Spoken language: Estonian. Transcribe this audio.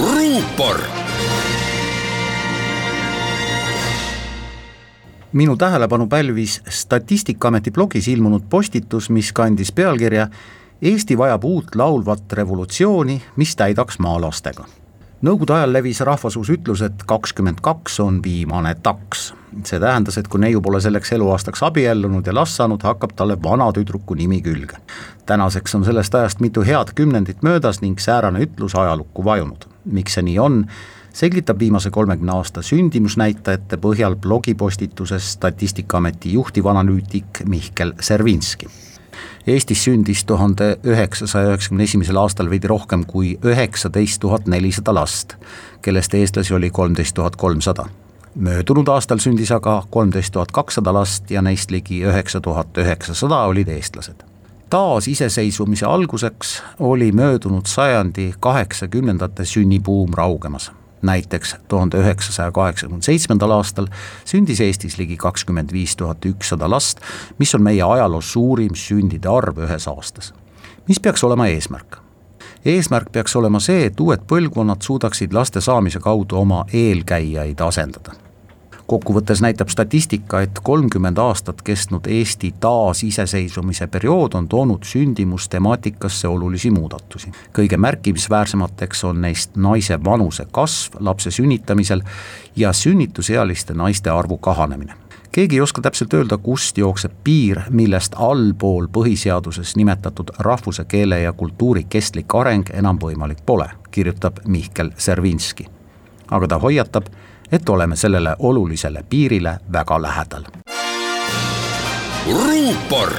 ruupor. minu tähelepanu pälvis Statistikaameti blogis ilmunud postitus, mis kandis pealkirja Eesti vajab uut laulvat revolutsiooni, mis täidaks maalastega Nõukogude ajal levis rahvasuus ütlus, et kakskümmend kaks on viimane taks. see tähendas, et kui neiu pole selleks eluaastaks abiellunud ja last saanud, hakkab talle vana tüdruku nimi külge. tänaseks on sellest ajast mitu head kümnendit möödas ning säärane ütlus ajalukku vajunud. Miks see nii on, selgitab viimase kolmekümne aasta sündimusnäitajate põhjal blogipostituses Statistikaameti juhtiv analüütik Mihkel Servinski Eestis sündis tuhande üheksasaja üheksakümne esimesel aastal veidi rohkem kui üheksateist tuhat nelisada last, kellest eestlasi oli kolmteist tuhat kolmsada. möödunud aastal sündis aga kolmteist tuhat kakssada last ja neist ligi üheksa tuhat üheksasada olid eestlased taasiseseisvumise alguseks oli möödunud sajandi kaheksakümnendate sünnibuum raugemas näiteks tuhande üheksasaja kaheksakümne seitsmendal aastal sündis Eestis ligi kakskümmend viis tuhat ükssada last, mis on meie ajaloo suurim sündide arv ühes aastas. mis peaks olema eesmärk? eesmärk peaks olema see, et uued põlvkonnad suudaksid laste saamise kaudu oma eelkäijaid asendada kokkuvõttes näitab statistika, et kolmkümmend aastat kestnud Eesti taasiseseisvumise periood on toonud sündimustemaatikasse olulisi muudatusi. kõige märkimisväärsemateks on neist naise vanuse kasv lapse sünnitamisel ja sünnitusealiste naiste arvu kahanemine keegi ei oska täpselt öelda, kust jookseb piir, millest allpool põhiseaduses nimetatud rahvuse, keele ja kultuuri kestlik areng enam võimalik pole, kirjutab Mihkel Servinski. aga ta hoiatab, et oleme sellele olulisele piirile väga lähedal. ruupor